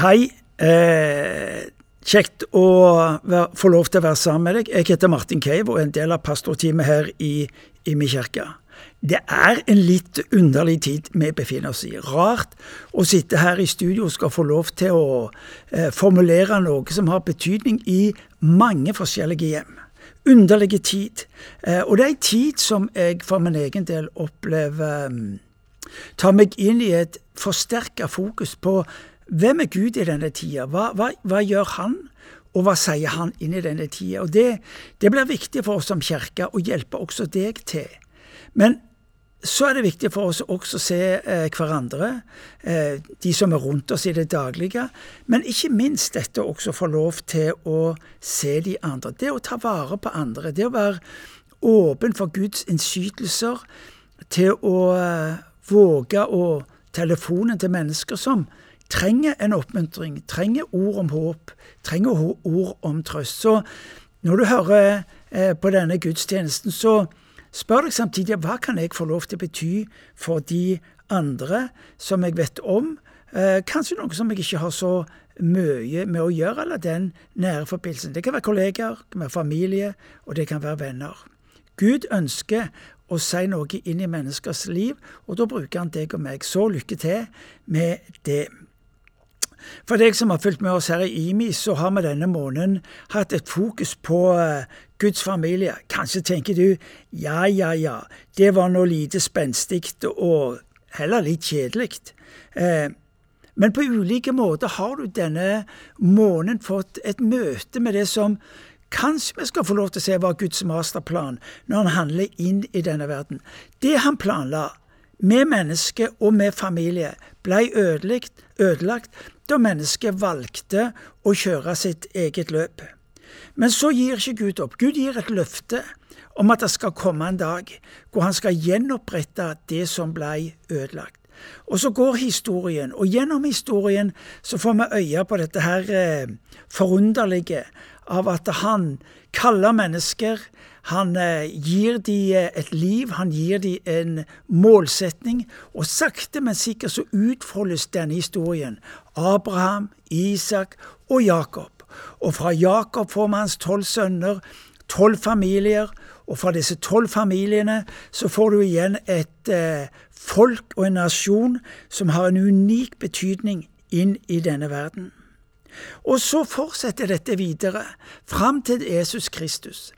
Hei. Eh, kjekt å være, få lov til å være sammen med deg. Jeg heter Martin Cave og er en del av pastorteamet her i, i min kirke. Det er en litt underlig tid vi befinner oss i. Rart å sitte her i studio og skal få lov til å eh, formulere noe som har betydning i mange forskjellige hjem. Underlige tid. Eh, og det er en tid som jeg for min egen del opplever um, tar meg inn i et forsterka fokus på hvem er Gud i denne tida? Hva, hva, hva, gjør han, og hva sier han inn i denne tida? Og det, det blir viktig for oss som kirke å hjelpe også deg til. Men så er det viktig for oss også å se eh, hverandre, eh, de som er rundt oss i det daglige, men ikke minst dette også få lov til å se de andre. Det å ta vare på andre, det å være åpen for Guds innskytelser, til å eh, våge å telefonen til mennesker som trenger en oppmuntring, trenger ord om håp, trenger ord om trøst. Så når du hører eh, på denne gudstjenesten, så spør deg samtidig hva kan jeg få lov til å bety for de andre som jeg vet om, eh, kanskje noe som jeg ikke har så mye med å gjøre, eller den nære forbindelsen. Det kan være kollegaer, det kan være familie, og det kan være venner. Gud ønsker å si noe inn i menneskers liv, og da bruker han deg og meg. Så lykke til med det. For deg som har fulgt med oss her i IMI, så har vi denne måneden hatt et fokus på uh, Guds familie. Kanskje tenker du ja, ja, ja, det var noe lite spenstig og heller litt kjedelig. Uh, men på ulike måter har du denne måneden fått et møte med det som Kanskje vi skal få lov til å se var Guds masterplan når han handler inn i denne verden. Det han planla med menneske og med familie, ble ødelagt, ødelagt da mennesket valgte å kjøre sitt eget løp. Men så gir ikke Gud opp. Gud gir et løfte om at det skal komme en dag hvor han skal gjenopprette det som ble ødelagt. Og så går historien, og gjennom historien så får vi øye på dette her eh, forunderlige av at han kaller mennesker han eh, gir de eh, et liv, han gir de en målsetning, og sakte, men sikkert så utfoldes denne historien. Abraham, Isak og Jakob. Og fra Jakob får vi hans tolv sønner, tolv familier, og fra disse tolv familiene så får du igjen et eh, folk og en nasjon som har en unik betydning inn i denne verden. Og så fortsetter dette videre, fram til Jesus Kristus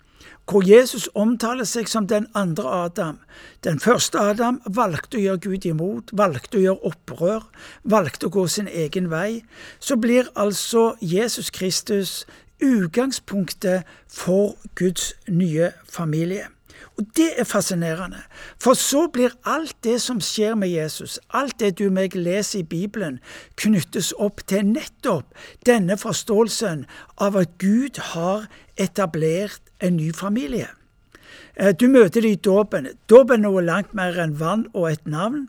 hvor Jesus omtaler seg som den andre Adam. Den første Adam valgte å gjøre Gud imot, valgte å gjøre opprør, valgte å gå sin egen vei. Så blir altså Jesus Kristus utgangspunktet for Guds nye familie. Og det er fascinerende, for så blir alt det som skjer med Jesus, alt det du og meg leser i Bibelen, knyttes opp til nettopp denne forståelsen av at Gud har etablert en ny familie. Eh, du møter det i dåpen. Dåpen er noe langt mer enn vann og et navn.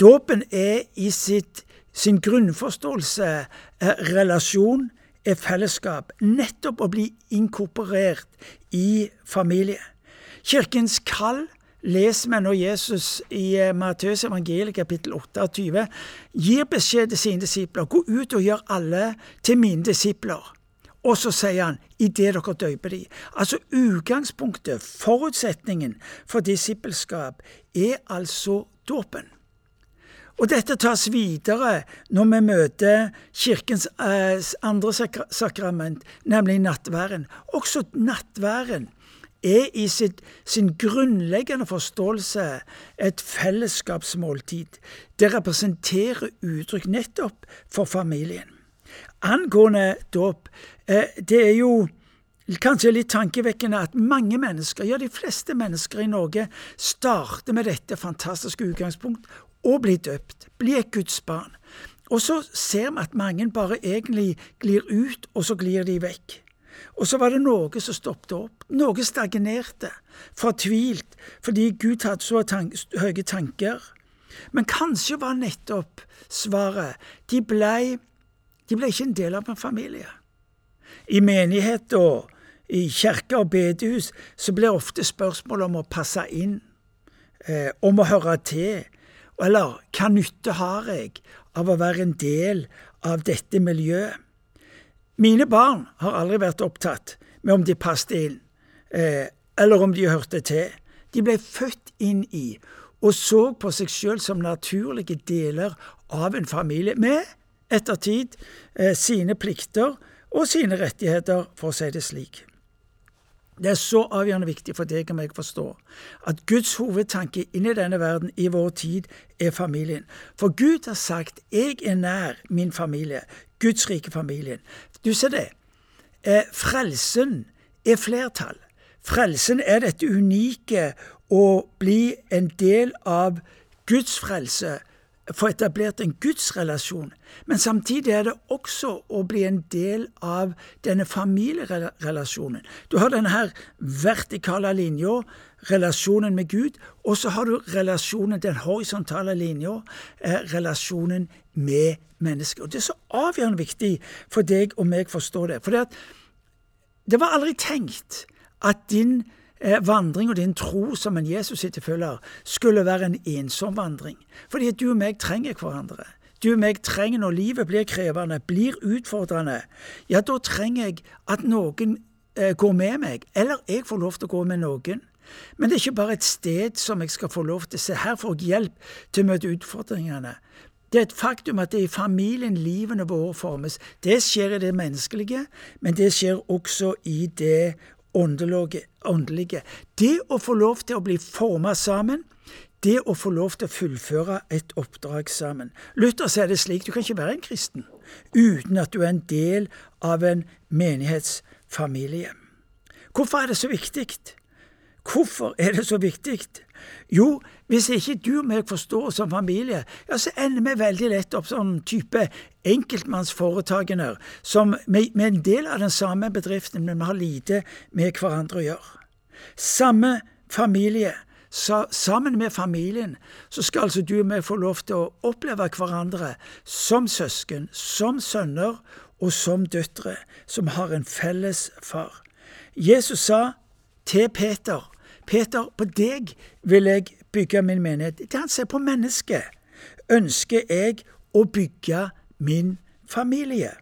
Dåpen er i sitt, sin grunnforståelse eh, relasjon, er fellesskap. Nettopp å bli inkorporert i familie. Kirkens kall leser vi når Jesus i eh, Matteus evangeliet kapittel 28 gir beskjed til sine disipler gå ut og gjør alle til mine disipler. Og så sier han idet dere døper de. Altså utgangspunktet, forutsetningen for disippelskap, er altså dåpen. Og dette tas videre når vi møter Kirkens eh, andre sakrament, nemlig nattværen. Også nattværen er i sitt, sin grunnleggende forståelse et fellesskapsmåltid. Det representerer uttrykk nettopp for familien. Angående dåp, eh, det er jo kanskje litt tankevekkende at mange mennesker, ja de fleste mennesker i Norge, starter med dette fantastiske utgangspunkt og blir døpt, blir et Guds barn. Og så ser vi at mange bare egentlig glir ut, og så glir de vekk. Og så var det noe som stoppet opp. Noe stagnerte, fortvilt, fordi Gud hadde så tank høye tanker. Men kanskje var nettopp svaret de ble, de ble ikke en del av en familie. I menighet og i kirke og bedehus så blir ofte spørsmålet om å passe inn, eh, om å høre til, eller hva nytte har jeg av å være en del av dette miljøet. Mine barn har aldri vært opptatt med om de passet inn, eh, eller om de hørte til. De ble født inn i og så på seg sjøl som naturlige deler av en familie, med ettertid eh, sine plikter og sine rettigheter, for å si det slik. Det er så avgjørende viktig for deg og meg å forstå at Guds hovedtanke inn i denne verden i vår tid er familien. For Gud har sagt 'jeg er nær min familie', Guds rike familien. Du ser det. Eh, frelsen er flertall. Frelsen er dette unike å bli en del av Guds frelse få etablert en gudsrelasjon, men samtidig er det også å bli en del av denne familierelasjonen. Du har denne her vertikale linja, relasjonen med Gud, og så har du relasjonen, den horisontale linja, eh, relasjonen med mennesker. Og Det er så avgjørende viktig for deg og meg å forstå det. For det var aldri tenkt at din Eh, vandring og din tro som en Jesus-etterfølger skulle være en ensom vandring. Fordi du og meg trenger hverandre. Du og meg trenger når livet blir krevende, blir utfordrende. Ja, da trenger jeg at noen eh, går med meg, eller jeg får lov til å gå med noen. Men det er ikke bare et sted som jeg skal få lov til å se. Her får jeg hjelp til å møte utfordringene. Det er et faktum at det er i familien livene våre formes. Det skjer i det menneskelige, men det skjer også i det åndelige. Det å få lov til å bli forma sammen, det å få lov til å fullføre et oppdrag sammen. Luther sier det slik du kan ikke være en kristen uten at du er en del av en menighetsfamilie. Hvorfor er det så viktig? Hvorfor er det så viktig? Jo, hvis ikke du og meg forstår som familie, ja, så ender vi veldig lett opp sånn type enkeltmannsforetakene som med, en del av den samme bedriften, men vi har lite med hverandre å gjøre. Samme familie, sa, sammen med familien, så skal altså du og meg få lov til å oppleve hverandre som søsken, som sønner og som døtre, som har en felles far. Jesus sa til Peter Peter, på deg vil jeg bygge min menighet. Det han ser på mennesket, ønsker jeg å bygge min familie.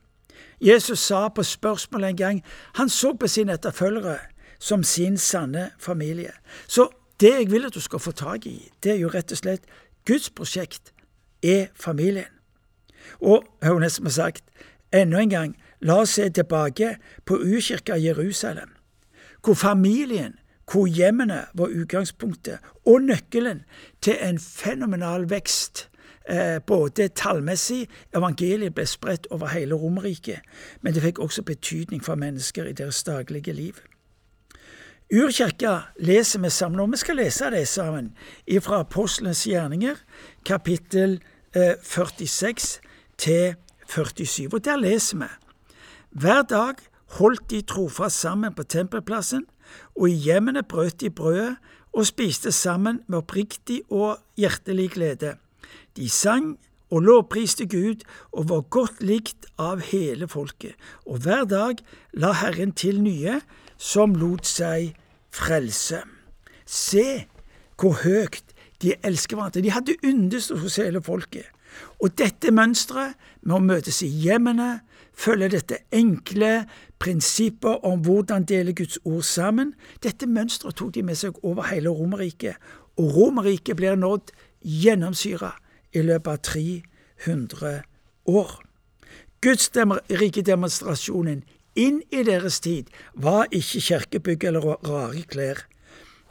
Jesus sa på spørsmål en gang han så på sine etterfølgere som sin sanne familie. Så det jeg vil at du skal få tak i, det er jo rett og slett Guds prosjekt er familien. Og har nesten sagt enda en gang, la oss se tilbake på urkirka Jerusalem, hvor familien hvor hjemmene var utgangspunktet og nøkkelen til en fenomenal vekst. Eh, både tallmessig Evangeliet ble spredt over hele Romerriket, men det fikk også betydning for mennesker i deres daglige liv. Urkirka leser vi sammen, og vi skal lese det sammen fra Apostlenes gjerninger, kapittel eh, 46 til 47. Og der leser vi hver dag holdt de trofast sammen på tempelplassen, og i hjemmene brøt de brødet og spiste sammen med oppriktig og hjertelig glede. De sang og lovpriste Gud og var godt likt av hele folket, og hver dag la Herren til nye som lot seg frelse. Se hvor høyt de elsker hverandre. De hadde yndes hos hele folket. Og dette mønsteret med å møtes i hjemmene, følge dette enkle prinsippet om hvordan dele Guds ord sammen, dette mønsteret tok de med seg over hele Romerriket, og Romerriket blir nådd gjennomsyra i løpet av 300 år. Guds rikedemonstrasjonen inn i deres tid var ikke kirkebygg eller rare klær,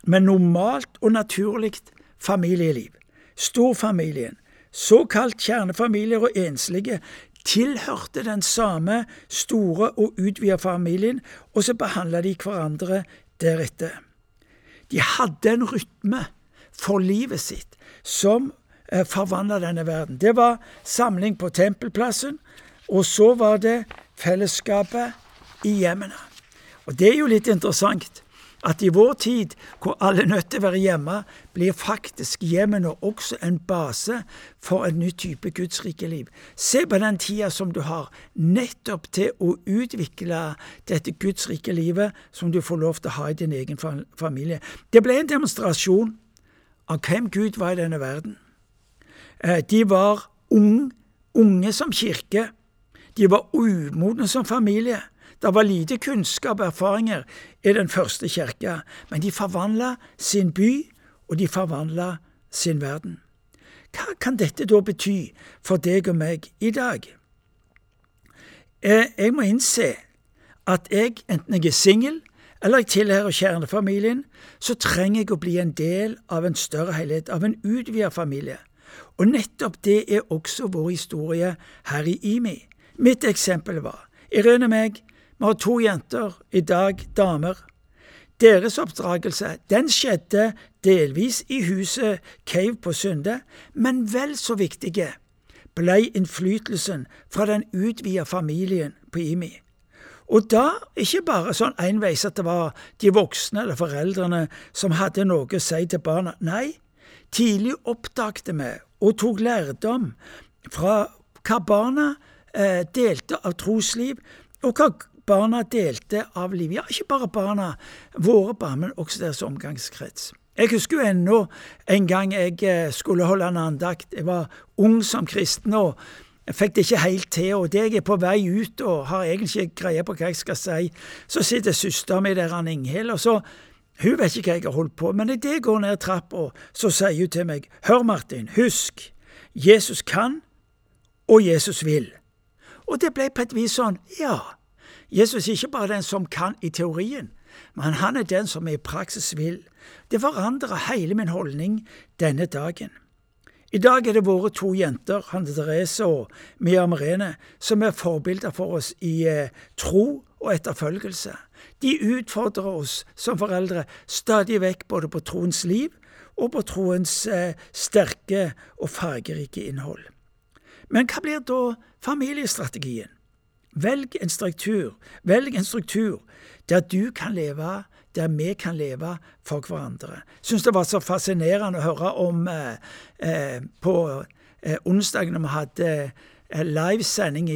men normalt og naturlig familieliv. Storfamilien, såkalt kjernefamilier og enslige, tilhørte den samme store og utvida familien, og så behandla de hverandre deretter. De hadde en rytme for livet sitt som eh, forvandla denne verden. Det var samling på tempelplassen, og så var det fellesskapet i hjemmene. Og det er jo litt interessant at i vår tid, hvor alle er nødt til å være hjemme, blir faktisk hjemmene også en base for en ny type gudsrike liv. Se på den tida som du har, nettopp til å utvikle dette gudsrike livet som du får lov til å ha i din egen familie. Det ble en demonstrasjon av hvem Gud var i denne verden. Eh, de var unge, unge som kirke. De var umodne som familie. Det var lite kunnskap og erfaringer i den første kirka, men de forvandla sin by, og de forvandla sin verden. Hva kan dette da bety for deg og meg i dag? Eh, jeg må innse at jeg, enten jeg er singel eller jeg tilhører kjernefamilien, så trenger jeg å bli en del av en større helhet, av en utvidet familie. Og nettopp det er også vår historie her i IMI. Mitt eksempel var Irene og meg, vi har to jenter, i dag damer. Deres oppdragelse den skjedde delvis i huset Cave på Sunde, men vel så viktige blei innflytelsen fra den utvida familien på IMI. Og da ikke bare sånn enveis at det var de voksne eller foreldrene som hadde noe å si til barna. Nei, tidlig oppdagte vi og tok lærdom fra hva barna eh, delte av trosliv, og hva barna delte av livet. Ja, ikke bare barna, våre barn, men også deres omgangskrets. Jeg husker jo ennå en gang jeg eh, skulle holde en andakt. Jeg var ung som kristen og jeg fikk det ikke helt til. Og det jeg er på vei ut og har egentlig ikke greie på hva jeg skal si, så sitter søstera mi der, han Inghild, og så Hun vet ikke hva jeg har holdt på, men idet jeg går ned trappa, så sier hun til meg, Hør, Martin, husk, Jesus kan, og Jesus vil. Og det ble på et vis sånn, ja, Jesus er ikke bare den som kan i teorien, men han er den som i praksis vil. Det forandrer hele min holdning denne dagen. I dag er det våre to jenter, Hanne Therese og Mia Merene, som er forbilder for oss i eh, tro og etterfølgelse. De utfordrer oss som foreldre stadig vekk både på troens liv og på troens eh, sterke og fargerike innhold. Men hva blir da familiestrategien? Velg en struktur, velg en struktur der du kan leve, der vi kan leve for hverandre. Syns det var så fascinerende å høre om eh, eh, på eh, onsdag når vi hadde eh, livesending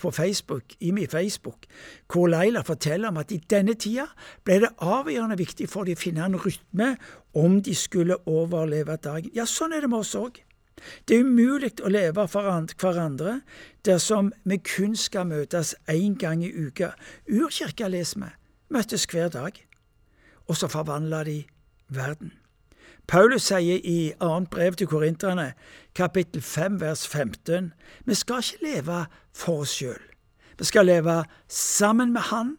på Facebook, i min Facebook, hvor Leila forteller om at i denne tida ble det avgjørende viktig for dem å finne en rytme om de skulle overleve dagen. Ja, sånn er det med oss òg. Det er umulig å leve for hverandre dersom vi kun skal møtes én gang i uka. Urkirka leser vi, møttes hver dag. Og så forvandla de verden. Paulus sier i annet brev til korinterne, kapittel 5 vers 15, vi skal ikke leve for oss sjøl. Vi skal leve sammen med Han,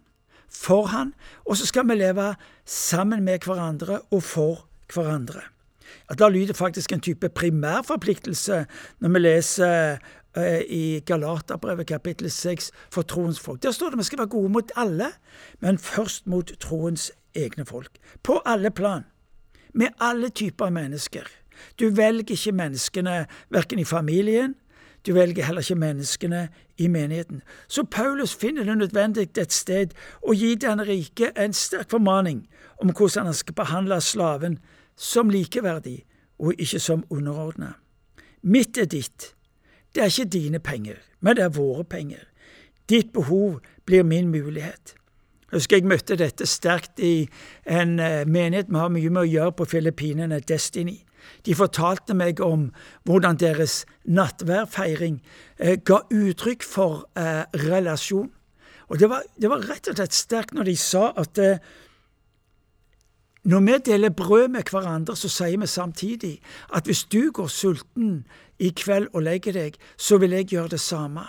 for Han, og så skal vi leve sammen med hverandre og for hverandre at da lyder faktisk en type primærforpliktelse når vi leser eh, i Galaterbrevet kapittel 6 for troens folk. Der står det vi skal være gode mot alle, men først mot troens egne folk. På alle plan. Med alle typer mennesker. Du velger ikke menneskene verken i familien, du velger heller ikke menneskene i menigheten. Så Paulus finner det nødvendig et sted å gi den rike en sterk formaning om hvordan han skal behandle slaven som likeverdig og ikke som underordna. Mitt er ditt. Det er ikke dine penger, men det er våre penger. Ditt behov blir min mulighet. Jeg husker jeg møtte dette sterkt i en eh, menighet vi har mye med å gjøre på Filippinene, Destiny. De fortalte meg om hvordan deres nattværfeiring eh, ga uttrykk for eh, relasjon. Og det var, det var, rett og slett sterkt når de sa at eh, når vi deler brød med hverandre, så sier vi samtidig at hvis du går sulten i kveld og legger deg, så vil jeg gjøre det samme.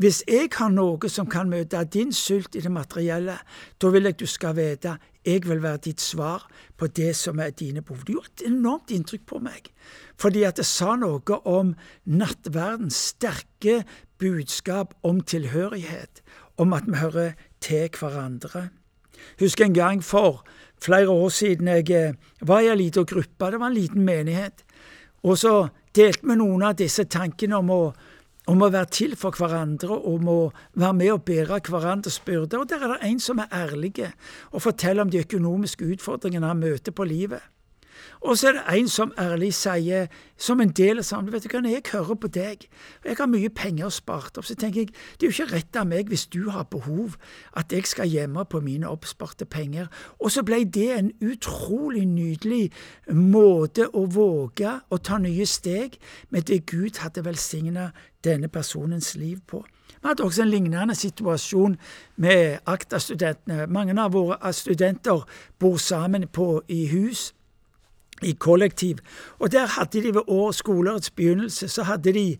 Hvis jeg har noe som kan møte din sult i det materielle, da vil jeg du skal vite jeg vil være ditt svar på det som er dine behov. Det gjorde et enormt inntrykk på meg, fordi at det sa noe om nattverdens sterke budskap om tilhørighet, om at vi hører til hverandre. Husk en gang for flere år siden jeg eh, var i en liten gruppe, det var en liten menighet. Og så delte vi noen av disse tankene om å, om å være til for hverandre, om å være med og bære hverandres byrder. Og der er det en som er ærlig og forteller om de økonomiske utfordringene han møter på livet. Og så er det en som ærlig sier, som en del av samfunnet, vet du hva, når jeg hører på deg, og jeg har mye penger spart opp, så tenker jeg det er jo ikke rett av meg hvis du har behov at jeg skal gjemme på mine oppsparte penger. Og så ble det en utrolig nydelig måte å våge å ta nye steg med det Gud hadde velsigna denne personens liv på. Vi hadde også en lignende situasjon med ACTA-studentene. Mange av våre studenter bor sammen på, i hus i kollektiv. Og der hadde de ved år, skoleårets begynnelse så hadde de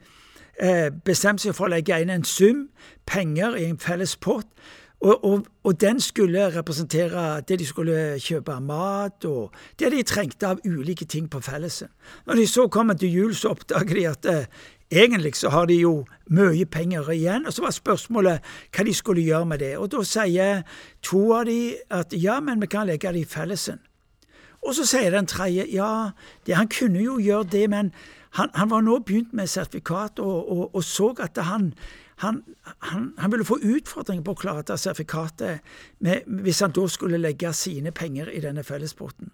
eh, bestemt seg for å legge inn en sum penger i en felles pott. Og, og, og, den skulle representere det de skulle kjøpe av mat, og det de trengte av ulike ting på fellesen. Når de så kom til jul, så oppdaget de at eh, egentlig så har de jo mye penger igjen. Og så var spørsmålet hva de skulle gjøre med det. Og da sier to av de at ja, men vi kan legge det i fellesen. Og så sier den tredje ja, det, han kunne jo gjøre det, men han, han var nå begynt med sertifikat og, og, og så at han, han, han, ville få utfordringer på å klare dette sertifikatet med, hvis han da skulle legge sine penger i denne fellespotten.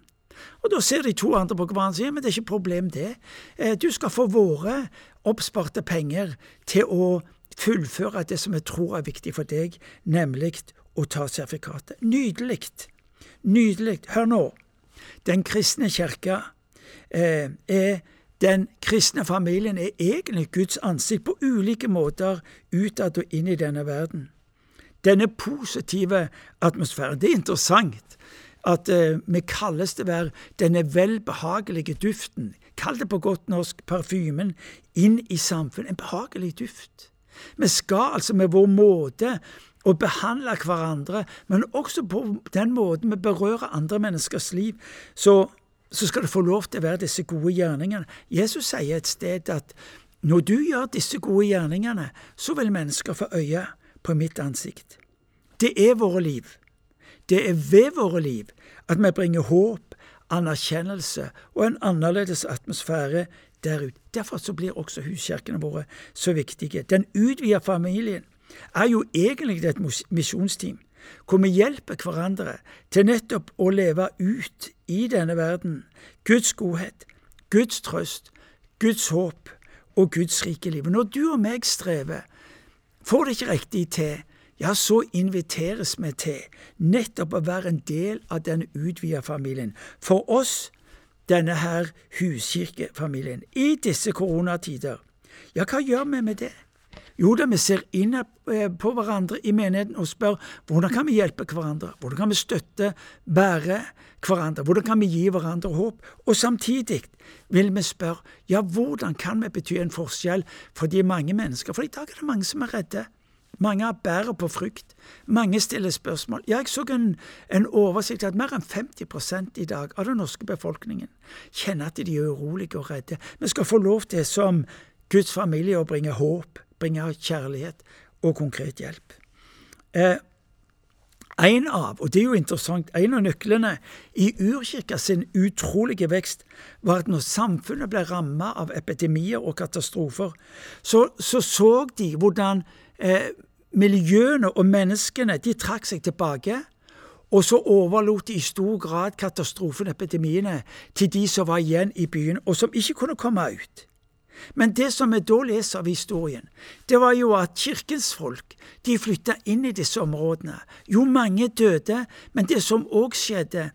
Og Da ser de to andre på hverandre og sier men det er ikke problem det. Eh, du skal få våre oppsparte penger til å fullføre det som jeg tror er viktig for deg, nemlig å ta sertifikatet. Nydelig. Nydelig. Hør nå. Den kristne kirke eh, er den kristne familien er egentlig Guds ansikt på ulike måter utad og inn i denne verden. Denne positive atmosfæren. Det er interessant at eh, vi kalles det være denne velbehagelige duften. Kall det på godt norsk parfymen inn i samfunnet. En behagelig duft. Vi skal altså med vår måte å behandle hverandre, men også på den måten vi berører andre menneskers liv, så, så skal det få lov til å være disse gode gjerningene. Jesus sier et sted at når du gjør disse gode gjerningene, så vil mennesker få øye på mitt ansikt. Det er våre liv. Det er ved våre liv at vi bringer håp, anerkjennelse og en annerledes atmosfære der ute. Derfor så blir også huskirkene våre så viktige. Den utvider familien er jo egentlig et misjonsteam, hvor vi hjelper hverandre til nettopp å leve ut i denne verden Guds godhet, Guds trøst, Guds håp og Guds rike liv. Når du og meg strever, får det ikke riktig til, ja, så inviteres vi til nettopp å være en del av denne utvida familien. For oss, denne her huskirkefamilien, i disse koronatider. Ja, hva gjør vi med det? Jo da, vi ser inn eh, på hverandre i menigheten og spør hvordan kan vi hjelpe hverandre, hvordan kan vi støtte, bære hverandre, hvordan kan vi gi hverandre håp? Og samtidig vil vi spørre ja, hvordan kan vi bety en forskjell for de mange mennesker? For i dag er det mange som er redde. Mange bærer på frykt. Mange stiller spørsmål. Ja, jeg så en, en oversikt at mer enn 50% i dag av den norske befolkningen kjenner at de er urolige og redde. Vi skal få lov til, som Guds familie, å bringe håp bringe kjærlighet og konkret hjelp. Eh, en av, og det er jo interessant, en av nøklene i urkirka sin utrolige vekst var at når samfunnet ble rammet av epidemier og katastrofer, så så, så de hvordan eh, miljøene og menneskene de trakk seg tilbake. Og så overlot de i stor grad katastrofen, epidemiene, til de som var igjen i byen, og som ikke kunne komme ut. Men det som vi da leser av historien, det var jo at kirkens folk de flytta inn i disse områdene. Jo, mange døde, men det som òg skjedde,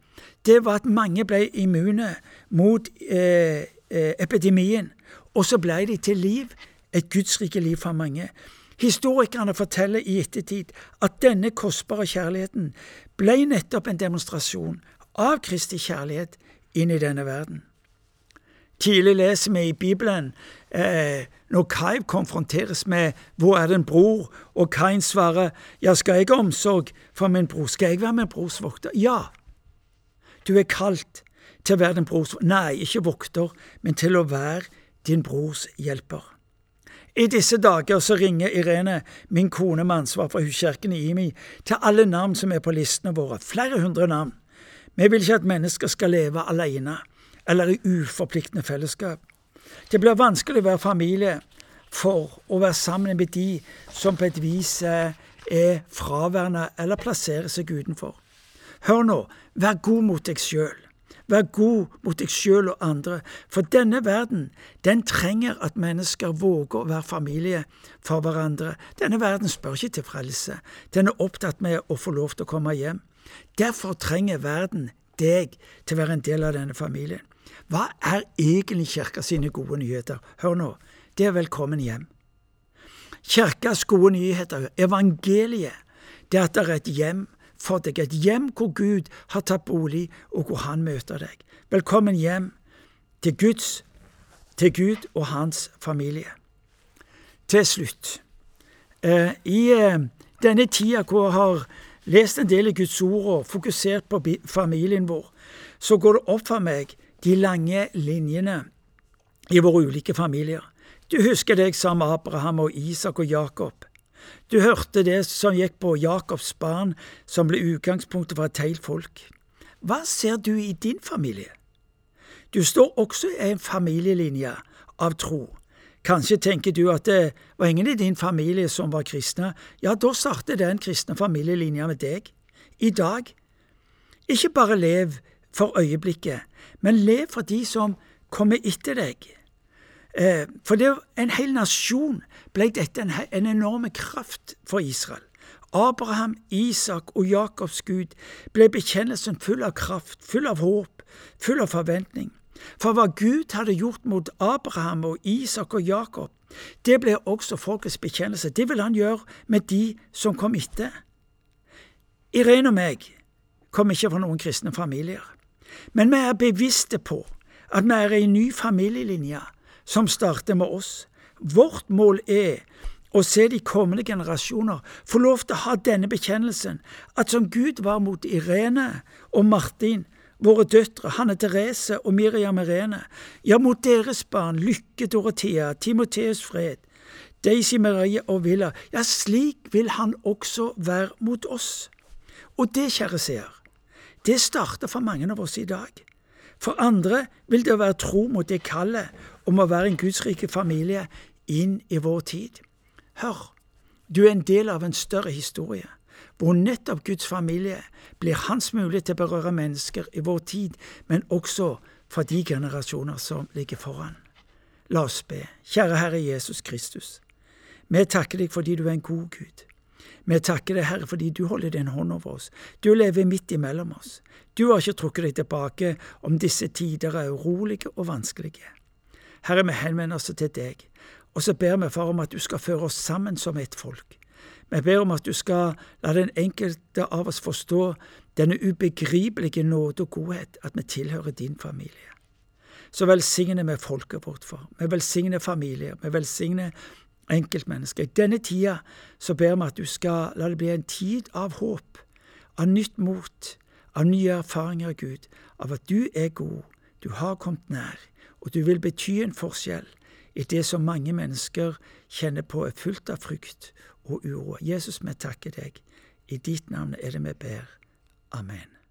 det var at mange ble immune mot eh, eh, epidemien. Og så ble de til liv, et gudsrike liv for mange. Historikerne forteller i ettertid at denne kostbare kjærligheten ble nettopp en demonstrasjon av Kristi kjærlighet inn i denne verden. Tidlig leser vi i Bibelen eh, når Kaiv konfronteres med 'Hvor er din bror?' og Kain svarer 'Ja, skal jeg ha omsorg for min bror? Skal jeg være min brors vokter?' Ja. Du er kalt til å være din brors Nei, ikke vokter, men til å være din brors hjelper. I disse dager så ringer Irene, min kone med ansvar for huskirken i IMI, til alle navn som er på listene våre, flere hundre navn. Vi vil ikke at mennesker skal leve alene eller i uforpliktende fellesskap. Det blir vanskelig å være familie for å være sammen med de som på et vis eh, er fraværende eller plasserer seg utenfor. Hør nå, vær god mot deg sjøl. Vær god mot deg sjøl og andre, for denne verden, den trenger at mennesker våger å være familie for hverandre. Denne verden spør ikke til frelse, den er opptatt med å få lov til å komme hjem. Derfor trenger verden deg til å være en del av denne familien. Hva er egentlig Kirka sine gode nyheter? Hør nå, det er velkommen hjem. Kirkas gode nyheter, evangeliet, det er at det er et hjem for deg, et hjem hvor Gud har tatt bolig, og hvor Han møter deg. Velkommen hjem til Guds, til Gud og hans familie. Til slutt, eh, i eh, denne tida hvor jeg har lest en del i Guds ord og fokusert på familien vår, så går det opp for meg de lange linjene i våre ulike familier. Du husker det jeg sa med Abraham og Isak og Jakob. Du hørte det som gikk på Jakobs barn, som ble utgangspunktet for et helt folk. Hva ser du i din familie? Du står også i en familielinje av tro. Kanskje tenker du at det var ingen i din familie som var kristne. Ja, da starter den kristne familielinja med deg. I dag. Ikke bare lev for øyeblikket, men lev for de som kommer etter deg. Eh, for det, en hel nasjon ble dette en, en enorm kraft for Israel. Abraham, Isak og Jakobs Gud ble bekjennelsen full av kraft, full av håp, full av forventning. For hva Gud hadde gjort mot Abraham og Isak og Jakob, det ble også folkets bekjennelse. Det vil han gjøre med de som kom etter. Irene og meg kom ikke fra noen kristne familier, men vi er bevisste på at vi er en ny familielinje som starter med oss. Vårt mål er å se de kommende generasjoner få lov til å ha denne bekjennelsen, at som Gud var mot Irene og Martin, våre døtre, Hanne Therese og Miriam Irene, ja, mot deres barn, Lykke Dorothea, Timoteus Fred, Daisy Marie og Villa, ja, slik vil han også være mot oss. Og det, kjære seer, det starter for mange av oss i dag. For andre vil det være tro mot det kallet om å være en gudsrike familie inn i vår tid. Hør, du er en del av en større historie, hvor nettopp Guds familie blir hans mulighet til å berøre mennesker i vår tid, men også for de generasjoner som ligger foran. La oss be. Kjære Herre Jesus Kristus. Vi takker deg fordi du er en god Gud. Vi takker deg, Herre, fordi du holder din hånd over oss. Du lever midt imellom oss. Du har ikke trukket deg tilbake om disse tider er urolige og vanskelige. Herre, vi henvender oss til deg, og så ber vi for om at du skal føre oss sammen som et folk. Vi ber om at du skal la den enkelte av oss forstå denne ubegripelige nåde og godhet, at vi tilhører din familie. Så velsigner vi folket vårt for. Vi velsigner familier. Vi velsigner enkeltmennesker. I denne tida så ber vi at du skal la det bli en tid av håp, av nytt mot, av nye erfaringer, Gud, av at du er god, du har kommet nær, og du vil bety en forskjell i det som mange mennesker kjenner på er fullt av frykt og uro. Jesus, vi takker deg. I ditt navn er det vi ber. Amen.